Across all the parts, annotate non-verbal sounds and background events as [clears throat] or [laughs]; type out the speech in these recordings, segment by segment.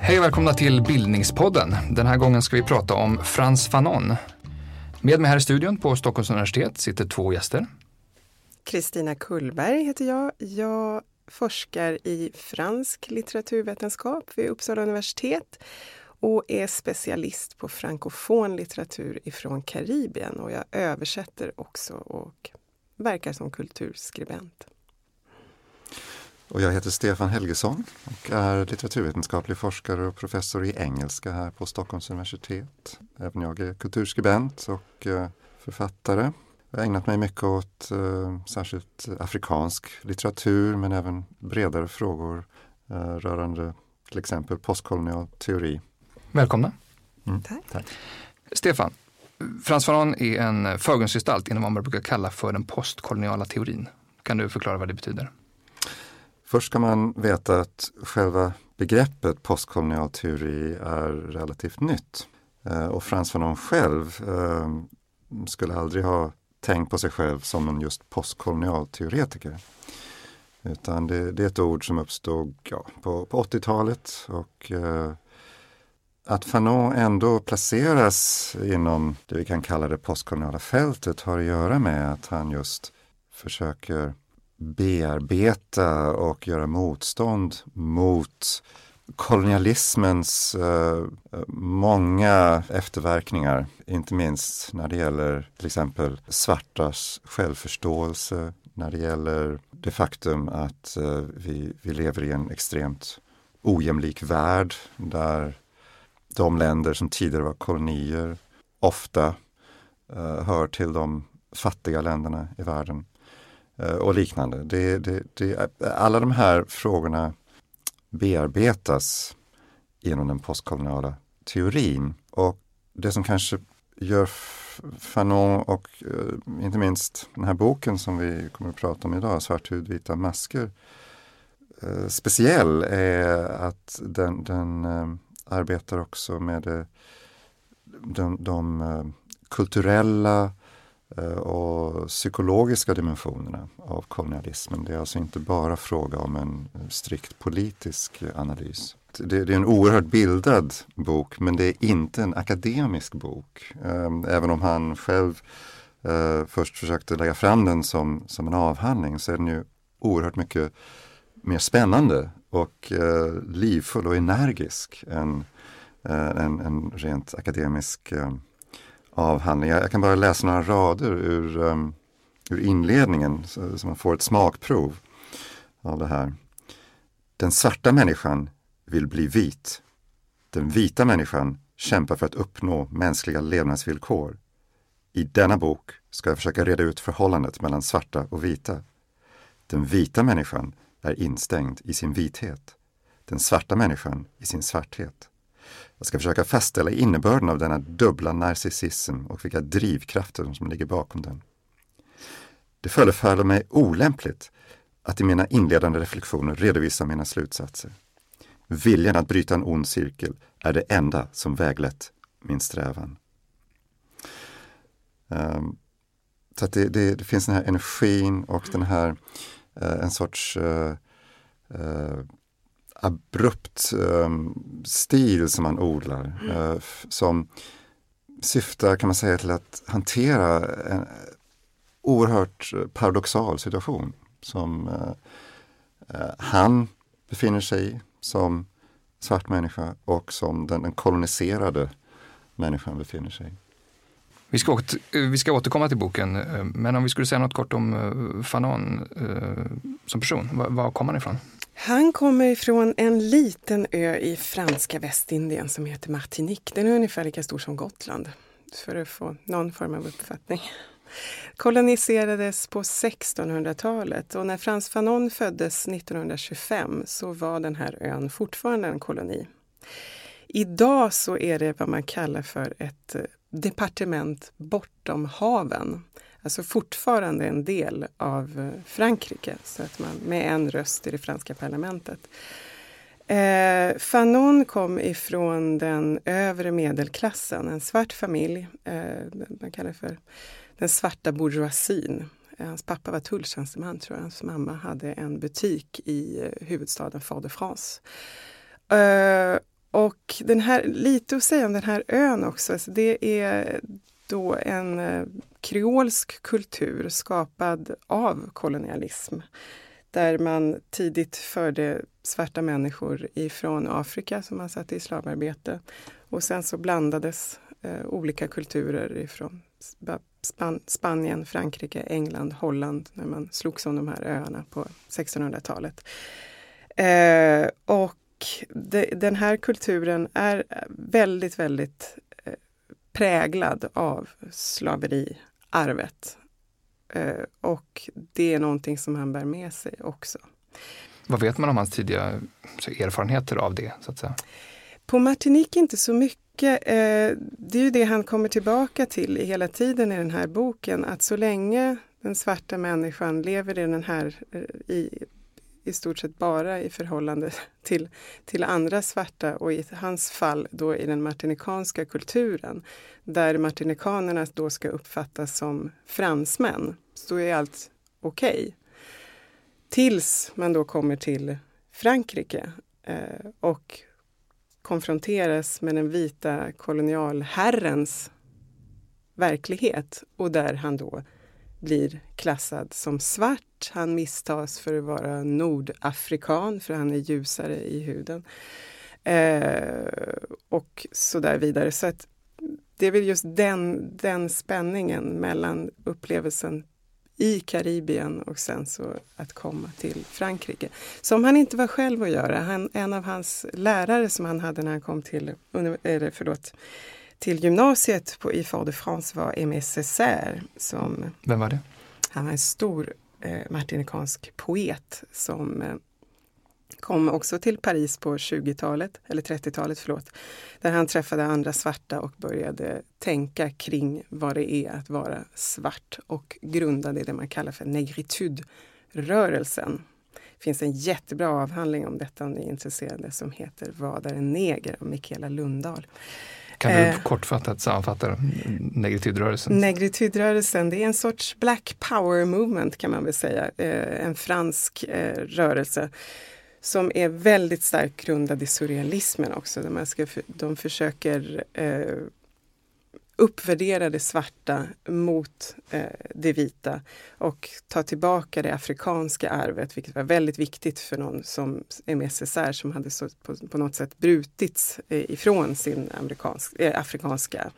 Hej och välkomna till Bildningspodden. Den här gången ska vi prata om Frans Fanon. Med mig här i studion på Stockholms universitet sitter två gäster. Kristina Kullberg heter jag. Jag forskar i fransk litteraturvetenskap vid Uppsala universitet och är specialist på frankofon litteratur ifrån Karibien och jag översätter också och verkar som kulturskribent. Och jag heter Stefan Helgesson och är litteraturvetenskaplig forskare och professor i engelska här på Stockholms universitet. Även jag är kulturskribent och eh, författare. Jag har ägnat mig mycket åt eh, särskilt afrikansk litteratur men även bredare frågor eh, rörande till exempel postkolonial teori. Välkomna. Mm. Tack. Tack. Stefan, Frans Fanon är en förgrundsgestalt inom vad man brukar kalla för den postkoloniala teorin. Kan du förklara vad det betyder? Först ska man veta att själva begreppet postkolonial teori är relativt nytt. Eh, och Frans Fanon själv eh, skulle aldrig ha tänkt på sig själv som en just postkolonial teoretiker. Utan det, det, är ett ord som uppstod ja, på, på 80-talet och eh, att Fanon ändå placeras inom det vi kan kalla det postkoloniala fältet har att göra med att han just försöker bearbeta och göra motstånd mot kolonialismens eh, många efterverkningar, inte minst när det gäller till exempel svartas självförståelse, när det gäller det faktum att eh, vi, vi lever i en extremt ojämlik värld där de länder som tidigare var kolonier ofta eh, hör till de fattiga länderna i världen. Eh, och liknande. Det, det, det, alla de här frågorna bearbetas genom den postkoloniala teorin. Och det som kanske gör Fanon och eh, inte minst den här boken som vi kommer att prata om idag, Svart hud, vita masker, eh, speciell är att den, den eh, arbetar också med eh, de, de eh, kulturella eh, och psykologiska dimensionerna av kolonialismen. Det är alltså inte bara fråga om en strikt politisk analys. Det, det är en oerhört bildad bok men det är inte en akademisk bok. Även om han själv eh, först försökte lägga fram den som, som en avhandling så är den ju oerhört mycket mer spännande och eh, livfull och energisk än eh, en, en rent akademisk eh, avhandling. Jag, kan bara läsa några rader ur, um, ur inledningen så, så man får ett smakprov av det här. Den svarta människan vill bli vit. Den vita människan kämpar för att uppnå mänskliga levnadsvillkor. I denna bok ska jag försöka reda ut förhållandet mellan svarta och vita. Den vita människan är instängd i sin vithet. Den svarta människan i sin svarthet. Jag ska försöka fastställa innebörden av denna dubbla narcissism och vilka drivkrafter som ligger bakom den. Det förefaller mig olämpligt att i mina inledande reflektioner redovisa mina slutsatser. Viljan att bryta en ond cirkel är det enda som väglett min strävan. Um, så det, det, det, finns den här energin och den här uh, en sorts uh, uh, abrupt um, stil som man odlar. Mm. Som syftar kan man säga till att hantera en oerhört paradoxal situation som han befinner sig i som svart människa och som den, den koloniserade människan befinner sig i. Vi ska, åter, vi ska återkomma till boken, eh, men om vi skulle säga något kort om eh, Fanon eh, som person, var, var kommer han ifrån? Han kommer ifrån en liten ö i franska Västindien som heter Martinique. Den är ungefär lika stor som Gotland, för att få någon form av uppfattning. Koloniserades på 1600-talet och när Frans Fanon föddes 1925 så var den här ön fortfarande en koloni. Idag så är det vad man kallar för ett departement bortom haven alltså fortfarande en del av eh, Frankrike, så att man med en röst i det franska parlamentet. Eh, Fanon kom ifrån den övre medelklassen, en svart familj. Eh, man kallar det för den svarta bourgeoisien. Eh, hans pappa var tulltjänsteman tror jag. Hans mamma hade en butik i eh, huvudstaden Fort-de-France. Eh, och den här, lite att säga om den här ön också. Alltså det är då en eh, kreolsk kultur skapad av kolonialism. Där man tidigt förde svarta människor ifrån Afrika som man satte i slavarbete. Och sen så blandades eh, olika kulturer ifrån Span Spanien, Frankrike, England, Holland när man slogs om de här öarna på 1600-talet. Eh, och de, den här kulturen är väldigt, väldigt eh, präglad av slaveriarvet. Eh, och det är någonting som han bär med sig också. Vad vet man om hans tidiga erfarenheter av det? så att säga? På Martinique inte så mycket. Eh, det är ju det han kommer tillbaka till hela tiden i den här boken, att så länge den svarta människan lever i den här i, i stort sett bara i förhållande till, till andra svarta och i hans fall då i den martinikanska kulturen där martinikanerna då ska uppfattas som fransmän, så är allt okej. Okay. Tills man då kommer till Frankrike eh, och konfronteras med den vita kolonialherrens verklighet och där han då blir klassad som svart. Han misstas för att vara nordafrikan för han är ljusare i huden. Eh, och så där vidare. Så att det är väl just den, den spänningen mellan upplevelsen i Karibien och sen så att komma till Frankrike. Som han inte var själv att göra. Han, en av hans lärare som han hade när han kom till, eller förlåt, till gymnasiet på, i Fort-de-France var Aimé Césaire. Som, Vem var det? Han var en stor eh, martinikansk poet som eh, kom också till Paris på 20-talet, eller 30-talet förlåt, där han träffade andra svarta och började tänka kring vad det är att vara svart och grundade det man kallar för negritudrörelsen. Det finns en jättebra avhandling om detta om ni är intresserade som heter Vad är en neger? av Mikaela Lundahl. Kan du eh, kortfattat sammanfatta negritudrörelsen? Negritudrörelsen, det är en sorts black power movement kan man väl säga. Eh, en fransk eh, rörelse som är väldigt starkt grundad i surrealismen också. Där man ska, de försöker eh, uppvärdera det svarta mot eh, det vita och ta tillbaka det afrikanska arvet, vilket var väldigt viktigt för någon som Aimé som hade så, på, på något sätt brutits eh, ifrån sin amerikansk, eh, afrikanska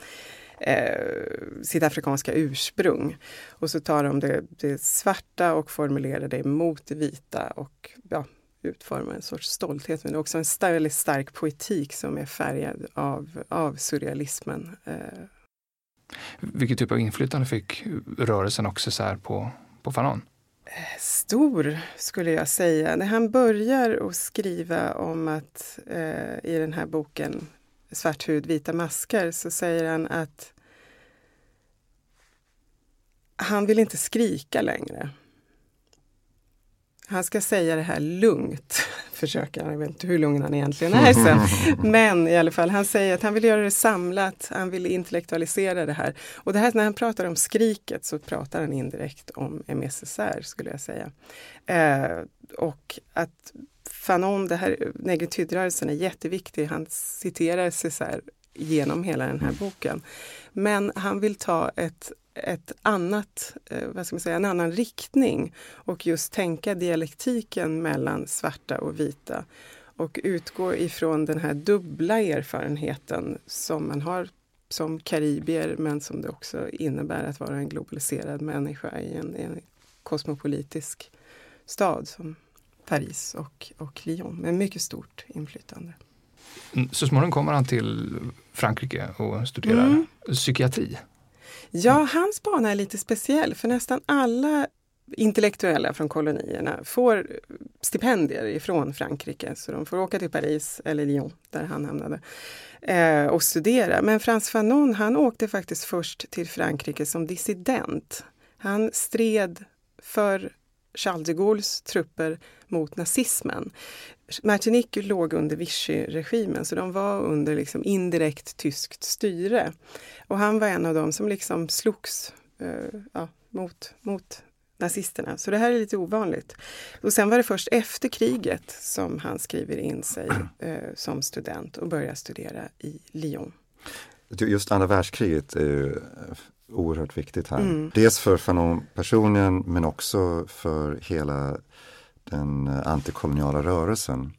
eh, sitt afrikanska ursprung. Och så tar de det, det svarta och formulerar det mot det vita och ja, utforma en sorts stolthet men också en väldigt stark poetik som är färgad av, av surrealismen. Eh. Vilken typ av inflytande fick rörelsen också så på, på Fanon? Stor skulle jag säga. När han börjar att skriva om att eh, i den här boken Svart hud, vita masker så säger han att han vill inte skrika längre. Han ska säga det här lugnt, [laughs] försöker han. Jag vet inte hur lugn han egentligen är sen. [laughs] Men i alla fall, han säger att han vill göra det samlat, han vill intellektualisera det här. Och det här när han pratar om skriket så pratar han indirekt om MSSR skulle jag säga. Eh, och att Fanon, det här negritydrörelsen är jätteviktig. Han citerar César genom hela den här boken. Men han vill ta ett ett annat, eh, vad ska man säga, en annan riktning och just tänka dialektiken mellan svarta och vita och utgå ifrån den här dubbla erfarenheten som man har som karibier men som det också innebär att vara en globaliserad människa i en, en kosmopolitisk stad som Paris och, och Lyon med mycket stort inflytande. Mm, så småningom kommer han till Frankrike och studerar mm. psykiatri. Ja, hans bana är lite speciell för nästan alla intellektuella från kolonierna får stipendier ifrån Frankrike. Så de får åka till Paris eller Lyon, där han hamnade, eh, och studera. Men Frans Fanon, han åkte faktiskt först till Frankrike som dissident. Han stred för Charles de Gaulles trupper mot nazismen. Martinique låg under Vichy-regimen så de var under liksom indirekt tyskt styre. Och han var en av dem som liksom slogs uh, ja, mot, mot nazisterna. Så det här är lite ovanligt. Och sen var det först efter kriget som han skriver in sig uh, [clears throat] som student och börjar studera i Lyon. Just andra världskriget är ju eh, oerhört viktigt här. Mm. Dels för Fanon personligen men också för hela den eh, antikoloniala rörelsen.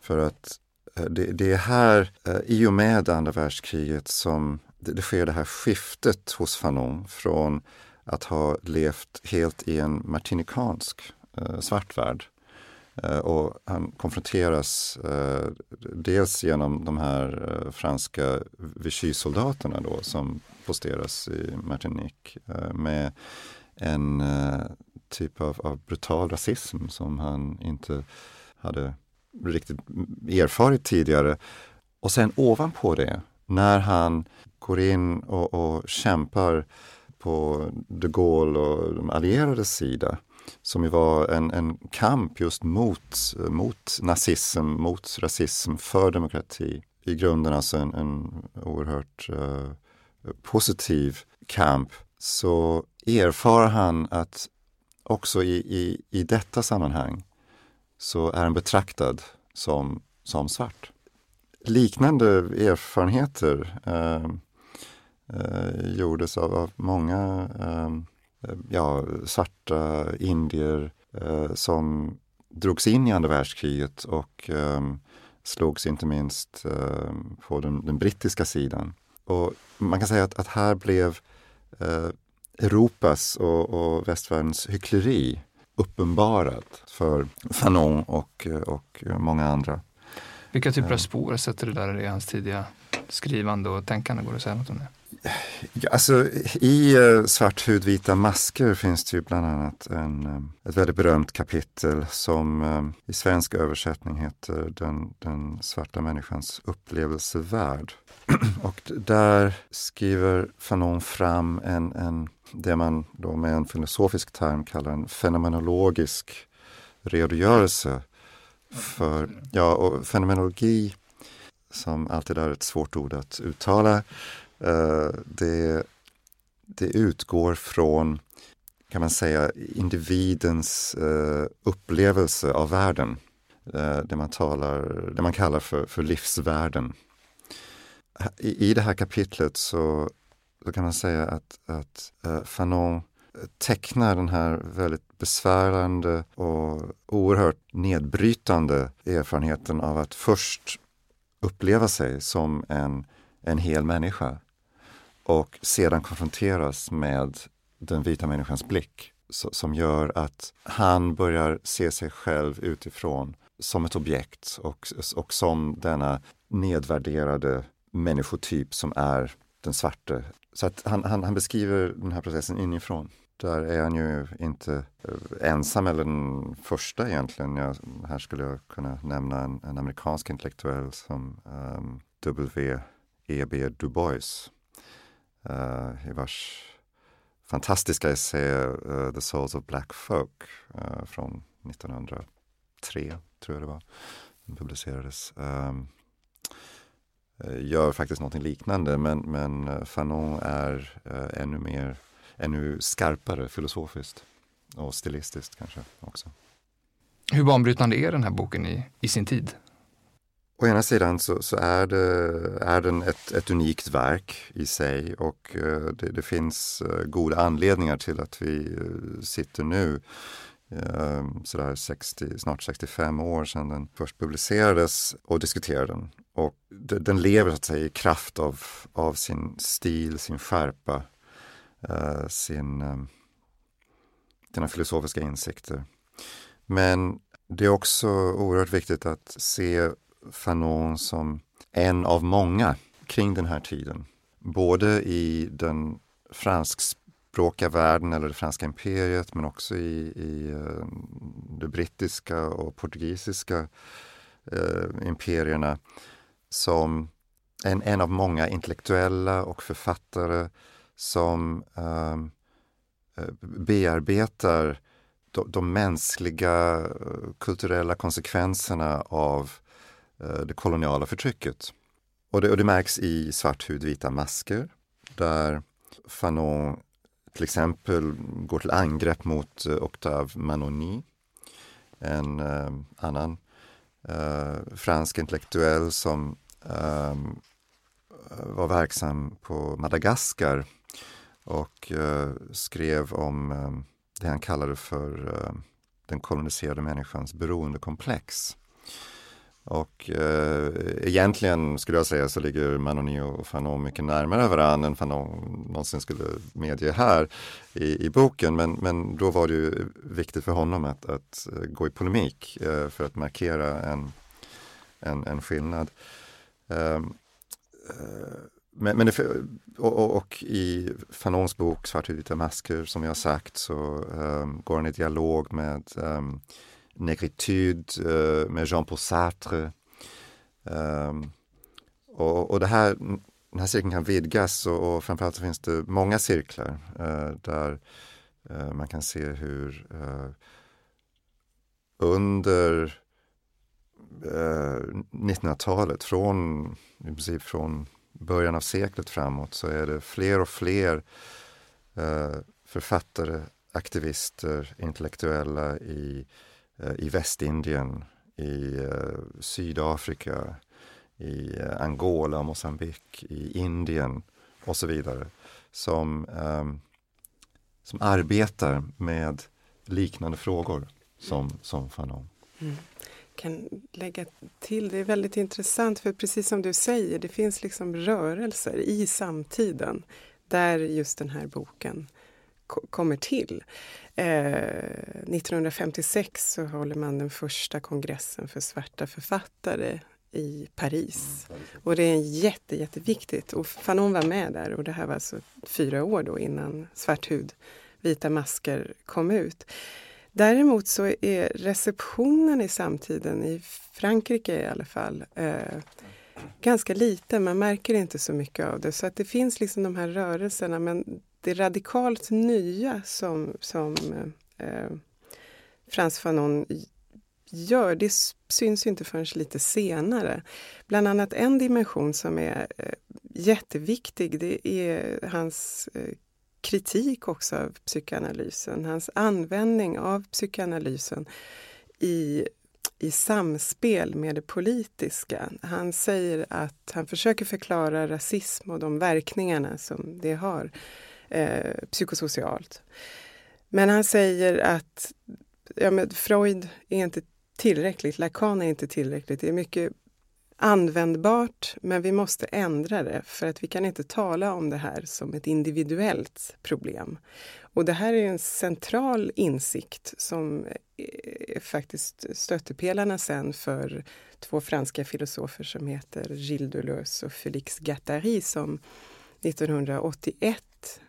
För att eh, det, det är här, eh, i och med andra världskriget, som det, det sker det här skiftet hos Fanon från att ha levt helt i en martinikansk eh, svart värld Eh, och han konfronteras eh, dels genom de här eh, franska Vichy-soldaterna då som posteras i Martinique med en typ av, av, brutal rasism som han inte hade riktigt erfarit tidigare. Och sen ovanpå det, när han går in och, och kämpar på de Gaulle och de allierades sida som ju var en, en kamp just mot, mot nazism, mot rasism, för demokrati. I grunden alltså en, en oerhört uh, positiv kamp. Så erfar han att också i, i, i detta sammanhang så är han betraktad som, som svart. Liknande erfarenheter eh, eh, gjordes av, av många Eh, ja, svarta indier eh, som drogs in i andra världskriget och eh, slogs inte minst eh, på den, den, brittiska sidan. Och man kan säga att, att här blev eh, Europas och, och västvärldens hyckleri uppenbarat för Fanon och, och många andra. Vilka typer av eh. spår sätter det där i hans tidiga skrivande och tänkande? Går det att säga något om det? Ja, alltså, I uh, Svarthudvita masker finns det ju bland annat en, um, ett väldigt berömt kapitel som i svensk översättning heter Den, den svarta människans upplevelsevärld. [clears throat] och där skriver Fanon fram en, en, det man då med en filosofisk term kallar en fenomenologisk redogörelse för, ja, och fenomenologi som alltid är ett svårt ord att uttala, Eh, det, det utgår från, kan man säga, individens eh, upplevelse av världen. Eh, det, man talar, det man kallar för, för livsvärlden. I, I det här kapitlet så, så kan man säga att, att uh, Fanon eh, tecknar den här väldigt besvärande och oerhört nedbrytande erfarenheten av att först uppleva sig som en, en hel människa och sedan konfronteras med den vita människans blick som gör att han börjar se sig själv utifrån som ett objekt och, och som denna nedvärderade människotyp som är den svarte. Så att han, han, han beskriver den här processen inifrån. Där är han ju inte eh, ensam eller den första egentligen. Jag, här skulle jag kunna nämna en, en amerikansk intellektuell som ehm, um, W.E.B. Du Bois uh, i vars fantastiska essä uh, The Souls of Black Folk uh, från 1903, tror jag det var, den publicerades. Um, gör faktiskt någonting liknande men, men Fanon är ännu mer, ännu skarpare filosofiskt och stilistiskt kanske också. Hur banbrytande är den här boken i, i sin tid? Å ena sidan så, så, är, det, är den ett, ett unikt verk i sig och det, det, finns goda anledningar till att vi sitter nu sådär 60, snart 65 år sedan den först publicerades och diskuterar den. Och den lever så att säga i kraft av, av sin stil, sin skärpa, eh, sin, eh, sina filosofiska insikter. Men det är också oerhört viktigt att se Fanon som en av många kring den här tiden. Både i den franskspråkiga världen eller det franska imperiet men också i, i eh, det brittiska och portugisiska eh, imperierna som en, en av många intellektuella och författare som uh, bearbetar de, de mänskliga eh, kulturella konsekvenserna av eh, det koloniala förtrycket. Och det, och det märks i Svart hud, vita masker där Fanon till exempel går till angrepp mot eh, Octave Manoni, en eh, annan eh, fransk intellektuell som Ehm, var verksam på Madagaskar och eh, skrev om eh, det han kallade för eh, den koloniserade människans beroendekomplex. Och eh, egentligen skulle jag säga så ligger Manoni och Fanon mycket närmare varandra än Fanon någonsin skulle medge här i, i boken. Men, men då var det ju viktigt för honom att, att eh, gå i polemik eh, för att markera en, en, en skillnad. Ehm, eh, men, men det, och, och, i Fanons bok Svartvita masker som jag har sagt så um, går han i dialog med ehm, um, Negritude uh, eh, med Jean-Paul Sartre. Um, och, och det här, den här cirkeln kan vidgas och, och framförallt så finns det många cirklar uh, där uh, man kan se hur under Eh, 1900-talet, från, i princip från början av seklet framåt så är det fler och fler eh, författare, aktivister, intellektuella i Eh, i Västindien, i eh, Sydafrika, i eh, Angola, Mosambik, i Indien och så vidare. Som, ehm, som arbetar med liknande frågor som, som Fanon. Mm kan lägga till, det är väldigt intressant för precis som du säger, det finns liksom rörelser i samtiden där just den här boken kommer till. Eh, 1956 så håller man den första kongressen för svarta författare i Paris. Och det är jätte, jätteviktigt. Och Fanon var med där och det här var alltså fyra år då innan Svart hud, vita masker kom ut. Däremot så är receptionen i samtiden, i Frankrike i alla fall, eh, ganska liten. Man märker inte så mycket av det. Så att det finns liksom de här rörelserna men det radikalt nya som, som eh, Frans Fanon gör, det syns inte förrän lite senare. Bland annat en dimension som är eh, jätteviktig, det är hans eh, kritik också av psykoanalysen, hans användning av psykoanalysen i, i samspel med det politiska. Han säger att han försöker förklara rasism och de verkningarna som det har eh, psykosocialt. Men han säger att ja, men Freud är inte tillräckligt, Lacan är inte tillräckligt. Det är mycket användbart, men vi måste ändra det för att vi kan inte tala om det här som ett individuellt problem. Och det här är en central insikt som är faktiskt stöttepelarna sen för två franska filosofer som heter Gilles Deleuze och Félix Guattari som 1981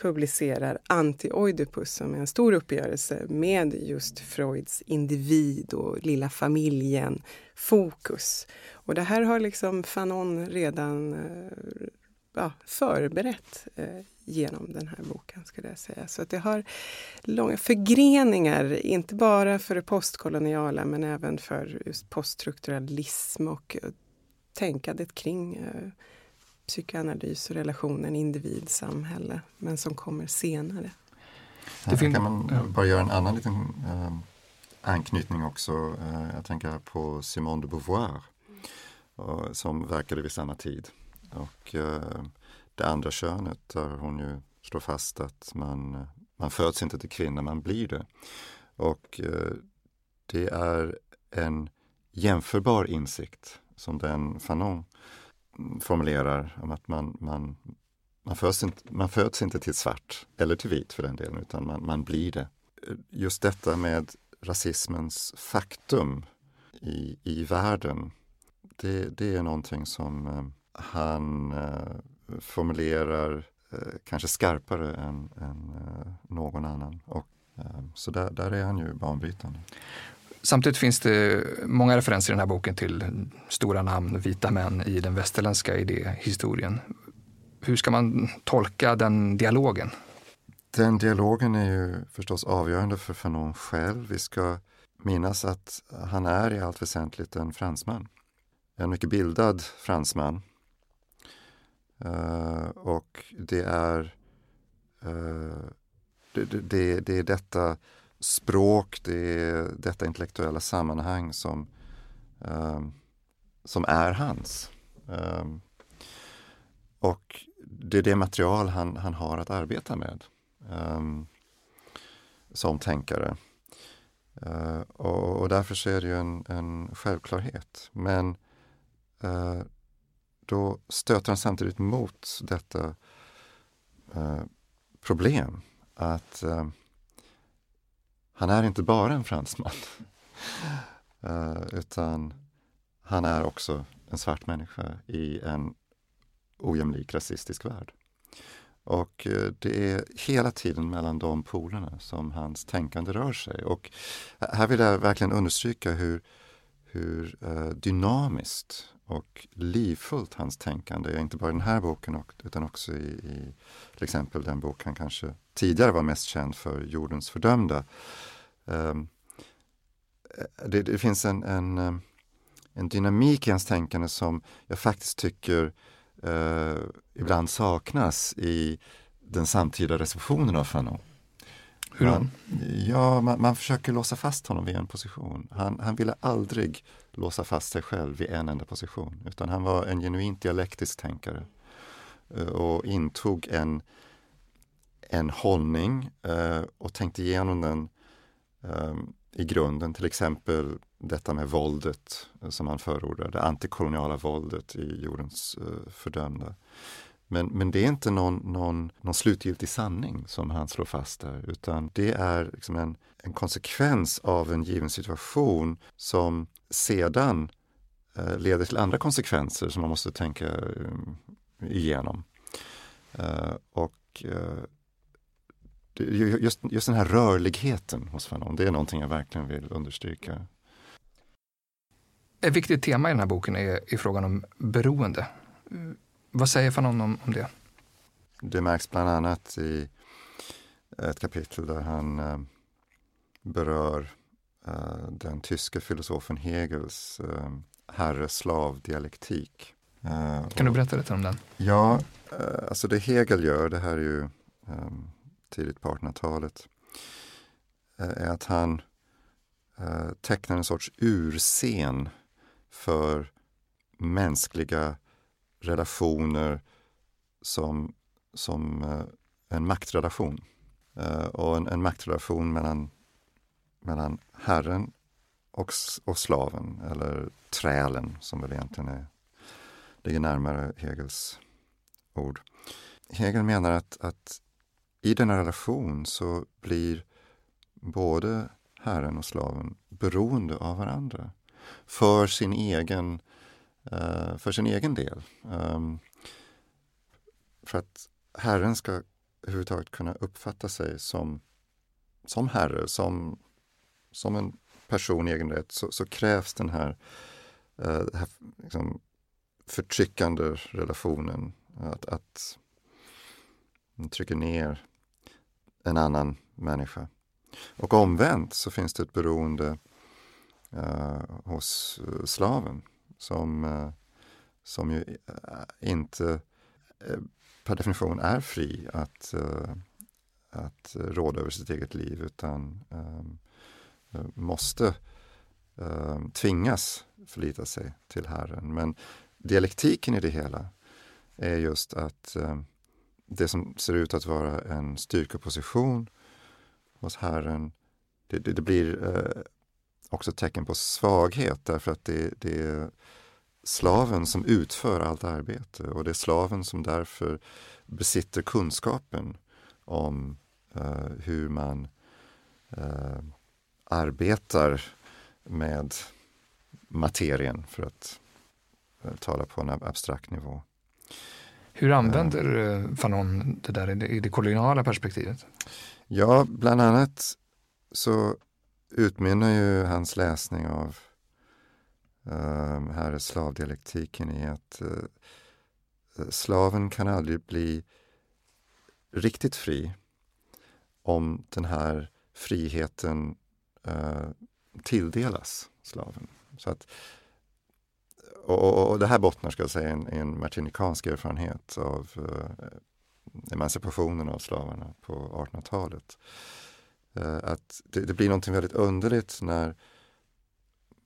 publicerar Anti-Oidipus som är en stor uppgörelse med just Freuds individ och lilla familjen fokus. Och det här har liksom Fanon redan eh, ja, förberett eh, genom den här boken skulle jag säga. Så att det har långa förgreningar, inte bara för det postkoloniala men även för just poststrukturalism och eh, tänkandet kring eh, psykoanalys och relationen individ-samhälle, men som kommer senare. Det fin- kan man bara göra en annan liten eh, anknytning också. Eh, jag tänker på Simone de Beauvoir och, som verkade vid samma tid. Och eh, det andra könet där hon ju slår fast att man, man föds inte till kvinna, man blir det. Och eh, det är en jämförbar insikt som den Fanon formulerar om att man, man, man, föds inte, man föds inte till svart eller till vit för den delen, utan man, man blir det. Just detta med rasismens faktum i, i världen, det, det är någonting som eh, han eh, formulerar eh, kanske skarpare än, än eh, någon annan. Och, eh, så där, där är han ju banbrytande. Samtidigt finns det många referenser i den här boken till stora namn, vita män i den västerländska idéhistorien. Hur ska man tolka den dialogen? Den dialogen är ju förstås avgörande för Fanon själv. Vi ska minnas att han är i allt väsentligt en fransman. En mycket bildad fransman. Uh, och det är, uh, det, det, det, är detta språk, det är detta intellektuella sammanhang som, uh, som är hans. Ehm, och det är det material han, han har att arbeta med ehm, som tänkare. Uh, och, och, därför så är det ju en, en självklarhet. Men uh, då stöter han samtidigt mot detta uh, problem att han är inte bara en fransman eh, utan han är också en svart människa i en ojämlik rasistisk värld. Och eh, det är hela tiden mellan de polerna som hans tänkande rör sig. Och här vill jag verkligen understryka hur, hur eh, dynamiskt och livfullt hans tänkande är, inte bara i den här boken utan också i, i till exempel den bok han kanske tidigare var mest känd för, Jordens fördömda. Ehm, det, det finns en, en, en dynamik i hans tänkande som jag faktiskt tycker eh, ibland saknas i den samtida receptionen av Fanon. Hur då? ja, man, man, försöker låsa fast honom vid en position. Han, han ville aldrig låsa fast sig själv vid en enda position utan han var en genuint dialektisk tänkare eh, och intog en, en hållning eh, och tänkt igenom den eh, i grunden, till exempel detta med våldet eh, som han förordar, det antikoloniala våldet i jordens eh, fördömda. Men, men det är inte någon, någon, någon slutgiltig sanning som han slår fast där, utan det är liksom en, en konsekvens av en given situation som sedan eh, leder till andra konsekvenser som man måste tänka eh, igenom. Eh, och eh, just, just den här rörligheten hos Fanon, det är någonting jag verkligen vill understryka. Ett viktigt tema i den här boken är, är frågan om beroende. Vad säger Fanon om, om det? Det märks bland annat i ett kapitel där han eh, berör eh, den tyske filosofen Hegels eh, herre-slav-dialektik. Eh, kan du berätta lite om den? Ja, alltså det Hegel gör, det här är ju um, tidigt på 1800-talet, eh, är att han eh, tecknar en sorts urscen för mänskliga relationer som, som eh, en maktrelation. Och en, en maktrelation mellan, mellan Herren och, och slaven, eller trälen som väl egentligen är, ligger närmare Hegels ord. Hegel menar att, att i denna relation så blir både herren och slaven beroende av varandra för sin egen, uh, för sin egen del. Um, för att herren ska överhuvudtaget kunna uppfatta sig som, som herre, som, som en person i egen rätt, så, så krävs den här, uh, här liksom, förtryckande relationen. Att, att trycker ner en annan människa. Och omvänt så finns det ett beroende eh, hos eh, slaven som, eh, som ju eh, inte eh, per definition är fri att, att råda över sitt eget liv utan måste tvingas förlita sig till Herren. Men dialektiken i det hela är just att det som ser ut att vara en styrkeposition hos Herren, det, det, det blir eh, också ett tecken på svaghet därför att det, det, är slaven som utför allt arbete och det är slaven som därför besitter kunskapen om eh, hur man eh, arbetar med materien för att eh, tala på en abstrakt nivå. Hur använder uh, Fanon det där i det, i det koloniala perspektivet? Ja, bland annat så utmynnar ju hans läsning av uh, här är slavdialektiken i att uh, slaven kan aldrig bli riktigt fri om den här friheten uh, tilldelas slaven. Så att, och, och, det här bottnar ska jag säga en, en martinikansk erfarenhet av eh, emancipationen av slavarna på 1800-talet. Eh, att det, det, blir någonting väldigt underligt när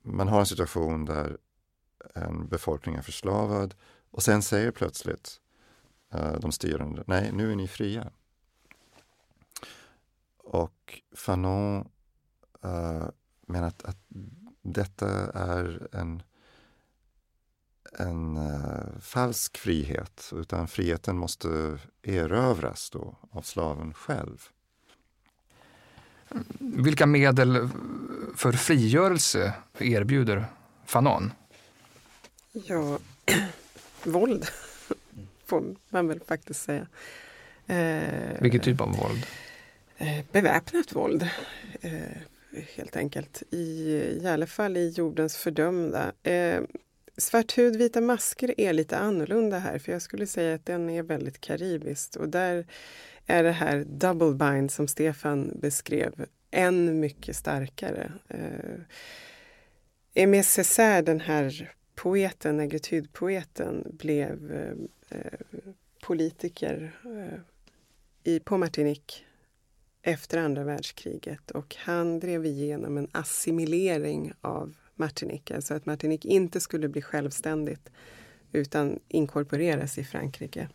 man har en situation där en befolkning är förslavad och sen säger plötsligt eh, de styrande, nej nu är ni fria. Och Fanon eh, menar att, att detta är en, en uh, falsk frihet, utan friheten måste erövras då av slaven själv. Vilka medel för frigörelse erbjuder Fanon? Ja, [clears throat] våld får man väl faktiskt säga. Eh, Vilken typ av våld? Eh, beväpnat våld. Eh, helt enkelt. I, I alla fall i jordens fördömda. Eh, Svart hud, vita masker är lite annorlunda här för jag skulle säga att den är väldigt karibiskt och där är det här double bind som Stefan beskrev än mycket starkare. Eh, Aimé Césaire, den här poeten, negritydpoeten, blev eh, eh, politiker eh, i, på Martinique efter andra världskriget och han drev igenom en assimilering av Martinique, alltså att Martinique inte skulle bli självständigt utan inkorporeras i Frankrike.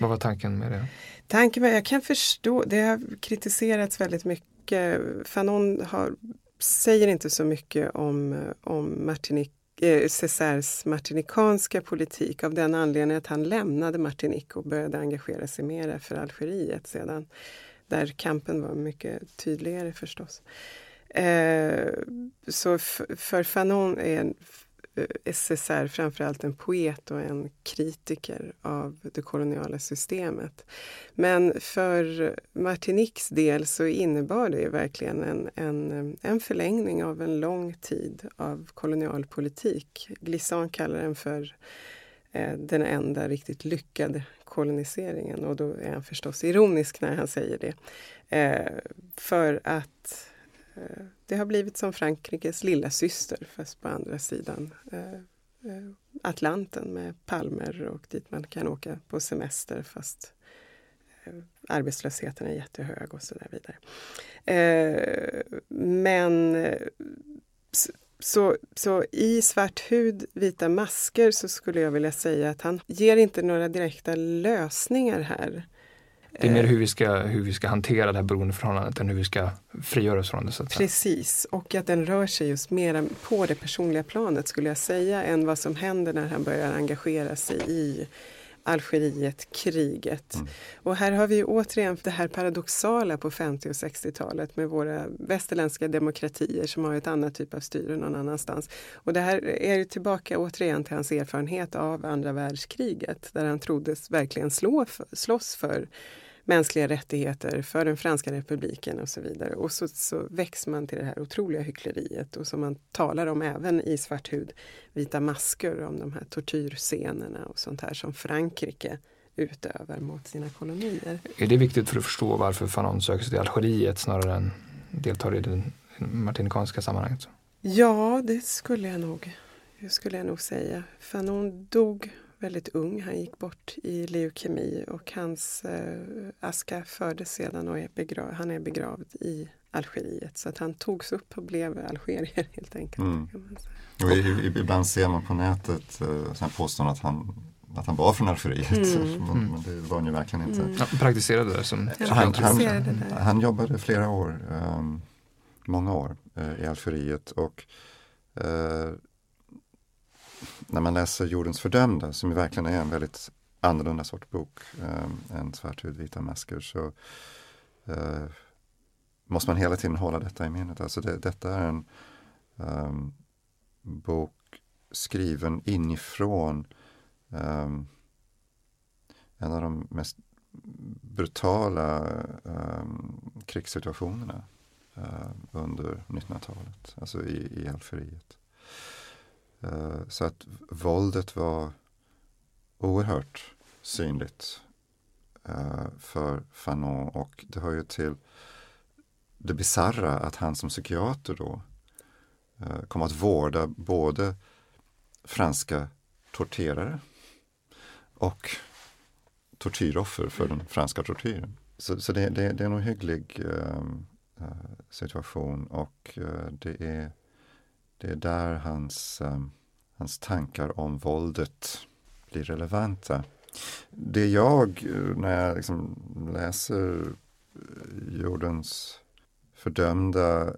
Vad var tanken med det? Tanken var, jag kan förstå, det har kritiserats väldigt mycket. Fanon har, säger inte så mycket om, om Martinique eh, Césaires martinikanska politik av den anledningen att han lämnade Martinique och började engagera sig mera för Algeriet sedan. Där kampen var mycket tydligare förstås. Eh, Eh, så för Fanon är en eh, SSR framförallt en poet och en kritiker av det koloniala systemet. Men för Martiniques del så innebar det verkligen en, en, en förlängning av en lång tid av kolonial politik. Glissant kallar den för eh, den enda riktigt lyckade koloniseringen och då är han förstås ironisk när han säger det. Eh, för att Eh, det har blivit som Frankrikes lilla syster fast på andra sidan eh, eh, Atlanten med palmer och dit man kan åka på semester fast arbetslösheten är jättehög och så där vidare. Men så, så i svart hud, vita masker så skulle jag vilja säga att han ger inte några direkta lösningar här. Det är mer hur vi ska, hur vi ska hantera det här beroendeförhållandet än hur vi ska frigöra oss från det. Så att Precis, och att den rör sig just mer på det personliga planet skulle jag säga än vad som händer när han börjar engagera sig i Algeriet, kriget. Mm. Och här har vi återigen det här paradoxala på 50 och 60-talet med våra västerländska demokratier som har ett annat typ av styre någon annanstans. Och det här är ju tillbaka återigen till hans erfarenhet av andra världskriget där han troddes verkligen slå, slåss för mänskliga rättigheter för den franska republiken och så vidare. Och så, så väcks man till det här otroliga hyckleriet och som man talar om även i Svart hud, vita masker, om de här tortyrscenerna och sånt här som Frankrike utövar mot sina kolonier. Är det viktigt för att förstå varför Fanon söker sig till Algeriet snarare än deltar i det martinikanska sammanhanget? Ja, det skulle jag nog, det skulle jag nog säga. Fanon dog väldigt ung. Han gick bort i leukemi och hans eh, aska fördes sedan och är begrav, han är begravd i Algeriet. Så att han togs upp och blev algerier [laughs] helt enkelt. Mm. Och ibland ser man på nätet eh, sen påstår att han att han var från Algeriet. Mm. [laughs] Men, men, det var han ju verkligen inte. Mm. Han praktiserade det som han, han, han, jobbade flera år, um, många år uh, i Algeriet och uh, när man läser Jordens fördömda, som verkligen är en väldigt annorlunda sorts bok eh, än Svarthud, vita masker, så eh, måste man hela tiden hålla detta i minnet. Alltså det, detta är en eh, bok skriven inifrån eh, en av de mest brutala ehm, eh, krigssituationerna under 1900-talet, alltså i, i Algeriet. Eh, så att våldet var oerhört synligt eh, för Fanon och det hör ju till det bizarra att han som psykiater då eh, kom att vårda både franska torterare och tortyroffer för den franska tortyren. Så, så det, det, det, är en ohygglig eh, situation och eh, det, är, det är där hans, eh, hans tankar om våldet blir relevanta. Det jag, eh, när jag liksom läser eh, jordens fördömda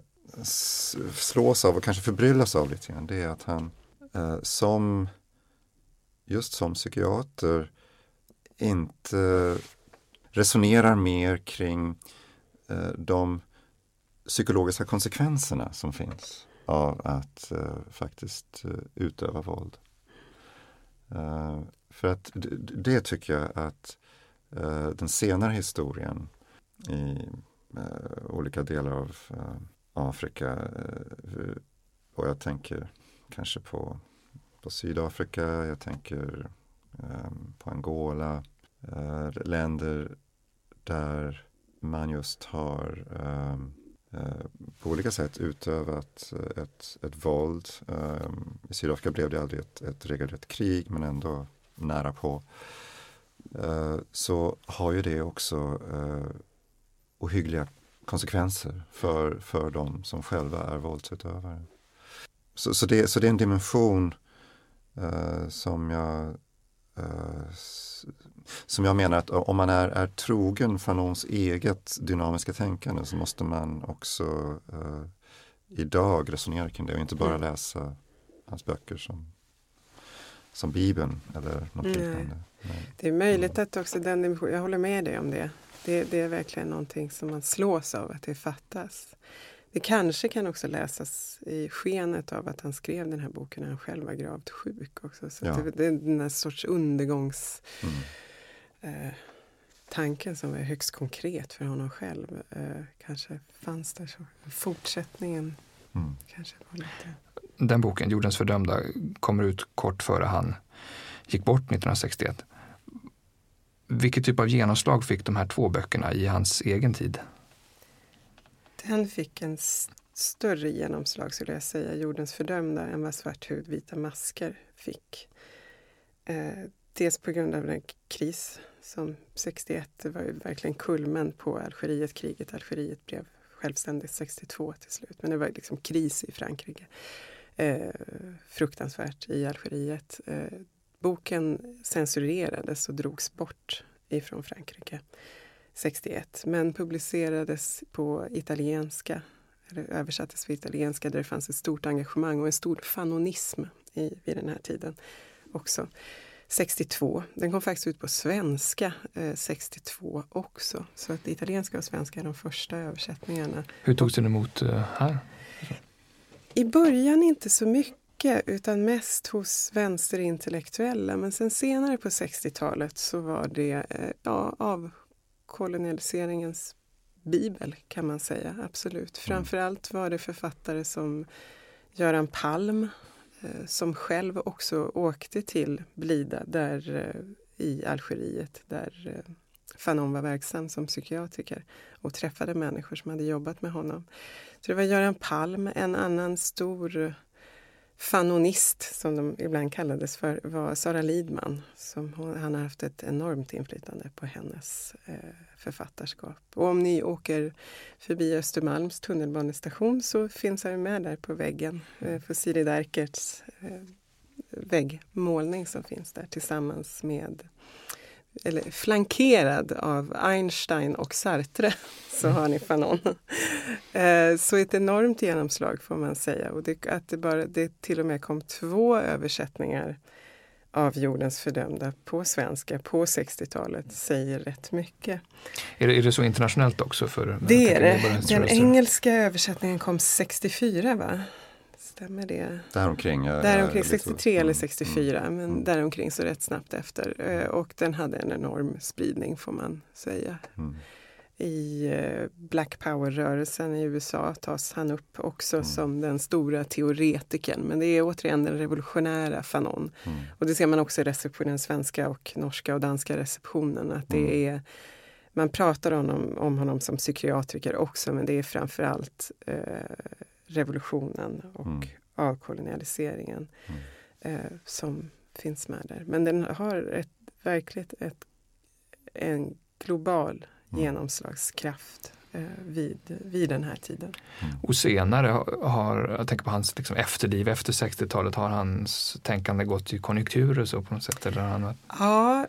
slås av och kanske förbryllas av lite grann, det är att han som just som psykiater inte resonerar mer kring de psykologiska konsekvenserna som finns av att eh, faktiskt eh, utöva våld. Eh, för att det tycker jag att eh, den senare historien i eh, olika delar av eh, Afrika eh, och jag tänker kanske på, på Sydafrika, jag tänker ehm, på Angola, eh, länder där man just har um, Eh, Eh, på olika sätt utövat ett, ett våld. Eh, I Sydafrika blev det aldrig ett, ett regelrätt krig men ändå nära på. Eh, så har ju det också ohyggliga konsekvenser för, för de som själva är våldsutövare. Så, så, det, så det är en dimension som jag som jag menar att om man är, är trogen Fanons eget dynamiska tänkande så måste man också uh, idag resonera kring det och inte bara mm. läsa hans böcker som, som Bibeln eller något Nej. liknande. Det är möjligt att också den dimensionen, jag håller med dig om det. det. Det är verkligen någonting som man slås av att det fattas. Det kanske kan också läsas i skenet av att han skrev den här boken när han själv var gravt sjuk. Också. Så ja. det, det, är den här sorts undergångs... Mm eh, tanken som är högst konkret för honom själv eh, kanske fanns där. Så fortsättningen mm. kanske var lite... Den boken, Jordens fördömda, kommer ut kort före han gick bort 1961. Vilket typ av genomslag fick de här två böckerna i hans egen tid? Den fick en större genomslag, skulle jag säga, Jordens fördömda, än vad Svart hud, vita masker fick. Eh, dels på grund av den kris som 61 var ju verkligen kulmen på Algerietkriget. Algeriet blev självständigt 62 till slut. Men det var liksom kris i Frankrike. Eh, fruktansvärt i Algeriet. Eh, boken censurerades och drogs bort ifrån Frankrike 61 men publicerades på italienska, eller översattes på italienska där det fanns ett stort engagemang och en stor fanonism i, vid den här tiden också. 62. Den kom faktiskt ut på svenska eh, 62 också. Så att italienska och svenska är de första översättningarna. Hur togs den emot eh, här? I början inte så mycket utan mest hos vänsterintellektuella. Men sen senare på 60-talet så var det eh, ja, av kolonialiseringens bibel kan man säga, absolut. Mm. Framförallt var det författare som Göran Palm Eh, som själv också åkte till Blida där eh, i Algeriet där eh, Fanon var verksam som psykiatriker och träffade människor som hade jobbat med honom. Så det var Göran Palm, en annan stor fanonist som de ibland kallades för var Sara Lidman. Som hon, han har haft ett enormt inflytande på hennes eh, författarskap. Och om ni åker förbi Östermalms tunnelbanestation så finns han med där på väggen eh, för Siri Derkerts eh, väggmålning som finns där tillsammans med eller flankerad av Einstein och Sartre, [laughs] så har ni Fanon. Eh, så ett enormt genomslag får man säga. Och det, att det, bara, det till och med kom två översättningar av jordens fördömda på svenska på 60-talet säger rätt mycket. Är det, är det så internationellt också? För, det är det. Den engelska översättningen kom 64 va? Stämmer det? Däromkring. Jag, däromkring 63 eller 64, mm, men mm. däromkring så rätt snabbt efter. Eh, och den hade en enorm spridning får man säga. Mm. I eh, Black Power-rörelsen i USA tas han upp också mm. som den stora teoretikern. Men det är återigen den revolutionära Fanon. Mm. Och det ser man också i receptionen, svenska och norska och danska receptionen. Att det mm. är man pratar om om honom som psykiatriker också men det är framförallt eh, revolutionen och mm. avkolonialiseringen mm. eh, som finns med där. Men den har ett, verkligen ett, en global mm. genomslagskraft eh, vid, vid den här tiden. Mm. Och senare har, jag tänker på hans liksom efterliv efter 60-talet, har hans tänkande gått i konjunkturer så på något sätt? Eller han... Ja,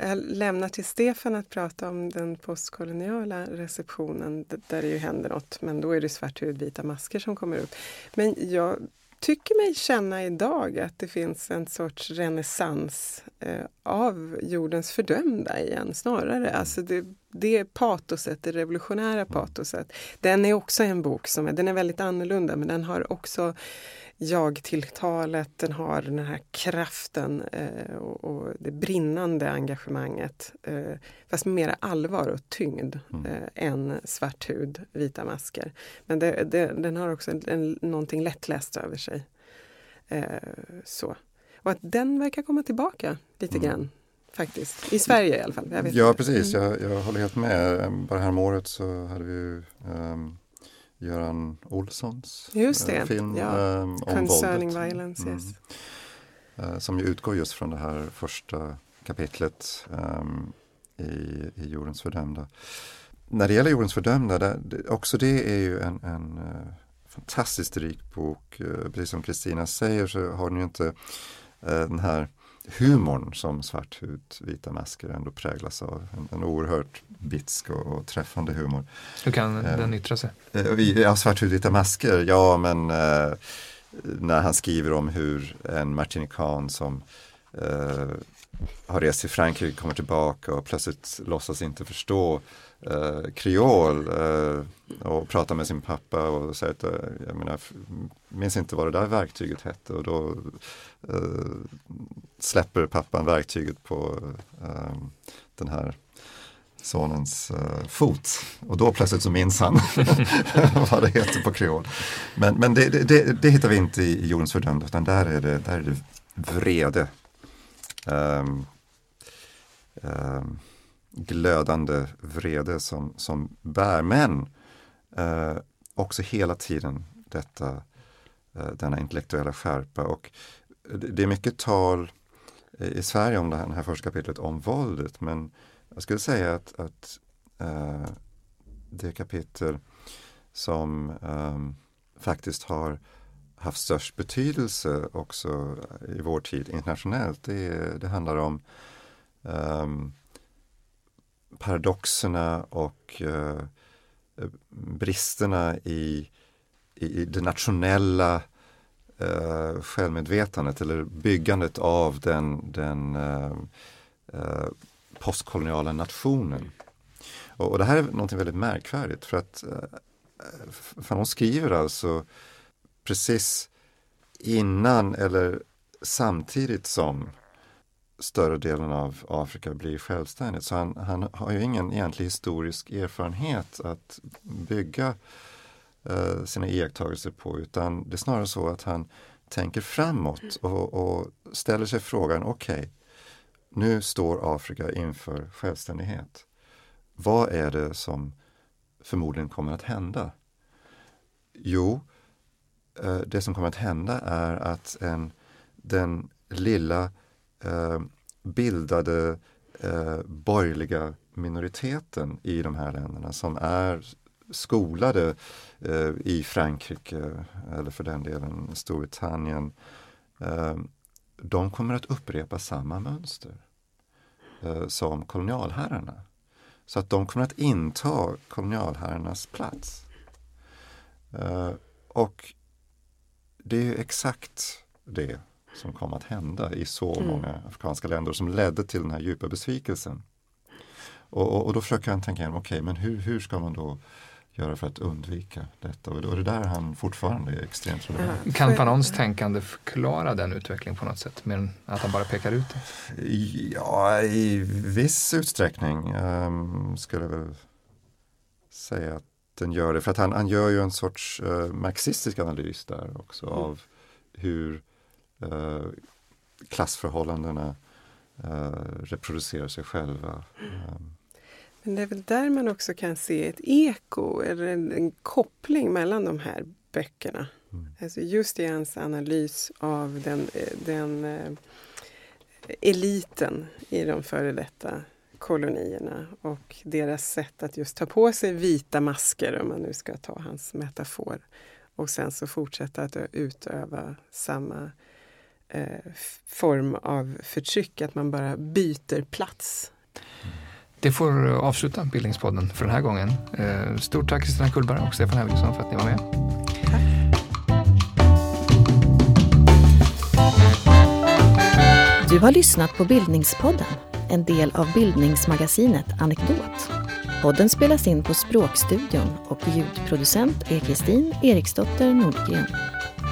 jag lämnar till Stefan att prata om den postkoloniala receptionen där det ju händer något, men då är det svarthud, vita masker som kommer upp. Men jag tycker mig känna idag att det finns en sorts renässans eh, av jordens fördömda igen snarare. Mm. Alltså det, det patoset, det revolutionära patoset. Den är också en bok som är, den är väldigt annorlunda men den har också jag-tilltalet, den har den här kraften eh, och, och, det brinnande engagemanget. Eh, fast med mera allvar och tyngd mm. eh, än svart hud, vita masker. Men det, det, den har också en, en, någonting lättläst över sig. Eh, så. Och att den verkar komma tillbaka lite mm. grann. Faktiskt, i Sverige i alla fall. ja precis, mm. jag, jag håller helt med. Bara häromåret så hade vi um, Göran Olssons just det. Eh, film ja. um, om Concerning våldet. Violence, mm. yes. uh, som ju utgår just från det här första kapitlet um, i, i Jordens fördömda. När det gäller Jordens fördömda, det, också det är ju en, en uh, fantastiskt rik bok. Uh, precis som Kristina säger så har den ju inte den här humorn som Svarthud, vita masker ändå präglas av. En, en oerhört bitsk och, och träffande humor. Hur kan eh, den yttra sig? Eh, ja, Svarthud, vita masker, ja men eh, när han skriver om hur en martinikan som eh, har rest till Frankrike kommer tillbaka och plötsligt låtsas inte förstå eh, kreol eh, och pratar med sin pappa och säger att eh, jag menar, minns inte vad det där verktyget hette och då eh, släpper pappan verktyget på eh, den här sonens uh, fot. Och då plötsligt så minns han [laughs] vad det heter på kreol. Men, men det, det, det, hittar vi inte i Jordens fördömda utan där är det, där är det vrede. Um, um, glödande vrede som, som bär. Men eh, också hela tiden detta, eh, denna intellektuella skärpa. Och det är mycket tal i Sverige om det här, det här första kapitlet om våldet men jag skulle säga att, att eh, det kapitel som ehm, faktiskt har haft störst betydelse också i vår tid internationellt, det, det handlar om um, paradoxerna och eh, bristerna i, i det nationella eh, självmedvetandet eller byggandet av den, den eh, eh postkoloniala nationen. Och, och, det här är något väldigt märkvärdigt för att eh, Fanon skriver alltså precis innan eller samtidigt som större delen av Afrika blir självständigt. Så han, han har ju ingen egentlig historisk erfarenhet att bygga eh, sina iakttagelser på utan det är snarare så att han tänker framåt och, och ställer sig frågan, okej, okay, nu står Afrika inför självständighet. Vad är det som förmodligen kommer att hända? Jo, eh, det som kommer att hända är att en, den lilla eh, bildade eh, borgerliga minoriteten i de här länderna som är skolade eh, i Frankrike eller för den delen Storbritannien. Eh, de kommer att upprepa samma mönster eh, som kolonialherrarna. Så att de kommer att inta kolonialherrarnas plats. Eh, och det är exakt det som kom att hända i så mm. många afrikanska länder som ledde till den här djupa besvikelsen. Och, och, och då försöker han tänka igenom, okej okay, men hur, hur ska man då göra för att undvika detta? Och det är där han fortfarande är extremt relevant. Kan Fanons tänkande förklara den utvecklingen på något sätt, mer än att han bara pekar ut det? Ja, i viss utsträckning um, skulle jag väl säga att den gör det. För att han, han gör ju en sorts uh, marxistisk analys där också mm. av hur uh, klassförhållandena uh, reproducerar sig själva. Um, Men det är väl där man också kan se ett eko eller en, en koppling mellan de här böckerna. Mm. Alltså just i hans analys av den, den eh, eliten i de före detta kolonierna och deras sätt att just ta på sig vita masker, om man nu ska ta hans metafor, och sen så fortsätta att utöva samma eh, form av förtryck, att man bara byter plats. Det får avsluta Bildningspodden för den här gången. Eh, stort tack Kristina Kullberg och Stefan Helgesson för att ni var med. Tack. Du har lyssnat på Bildningspodden, en del av bildningsmagasinet Anekdot. Podden spelas in på Språkstudion och ljudproducent är Kristin Eriksdotter Nordgren.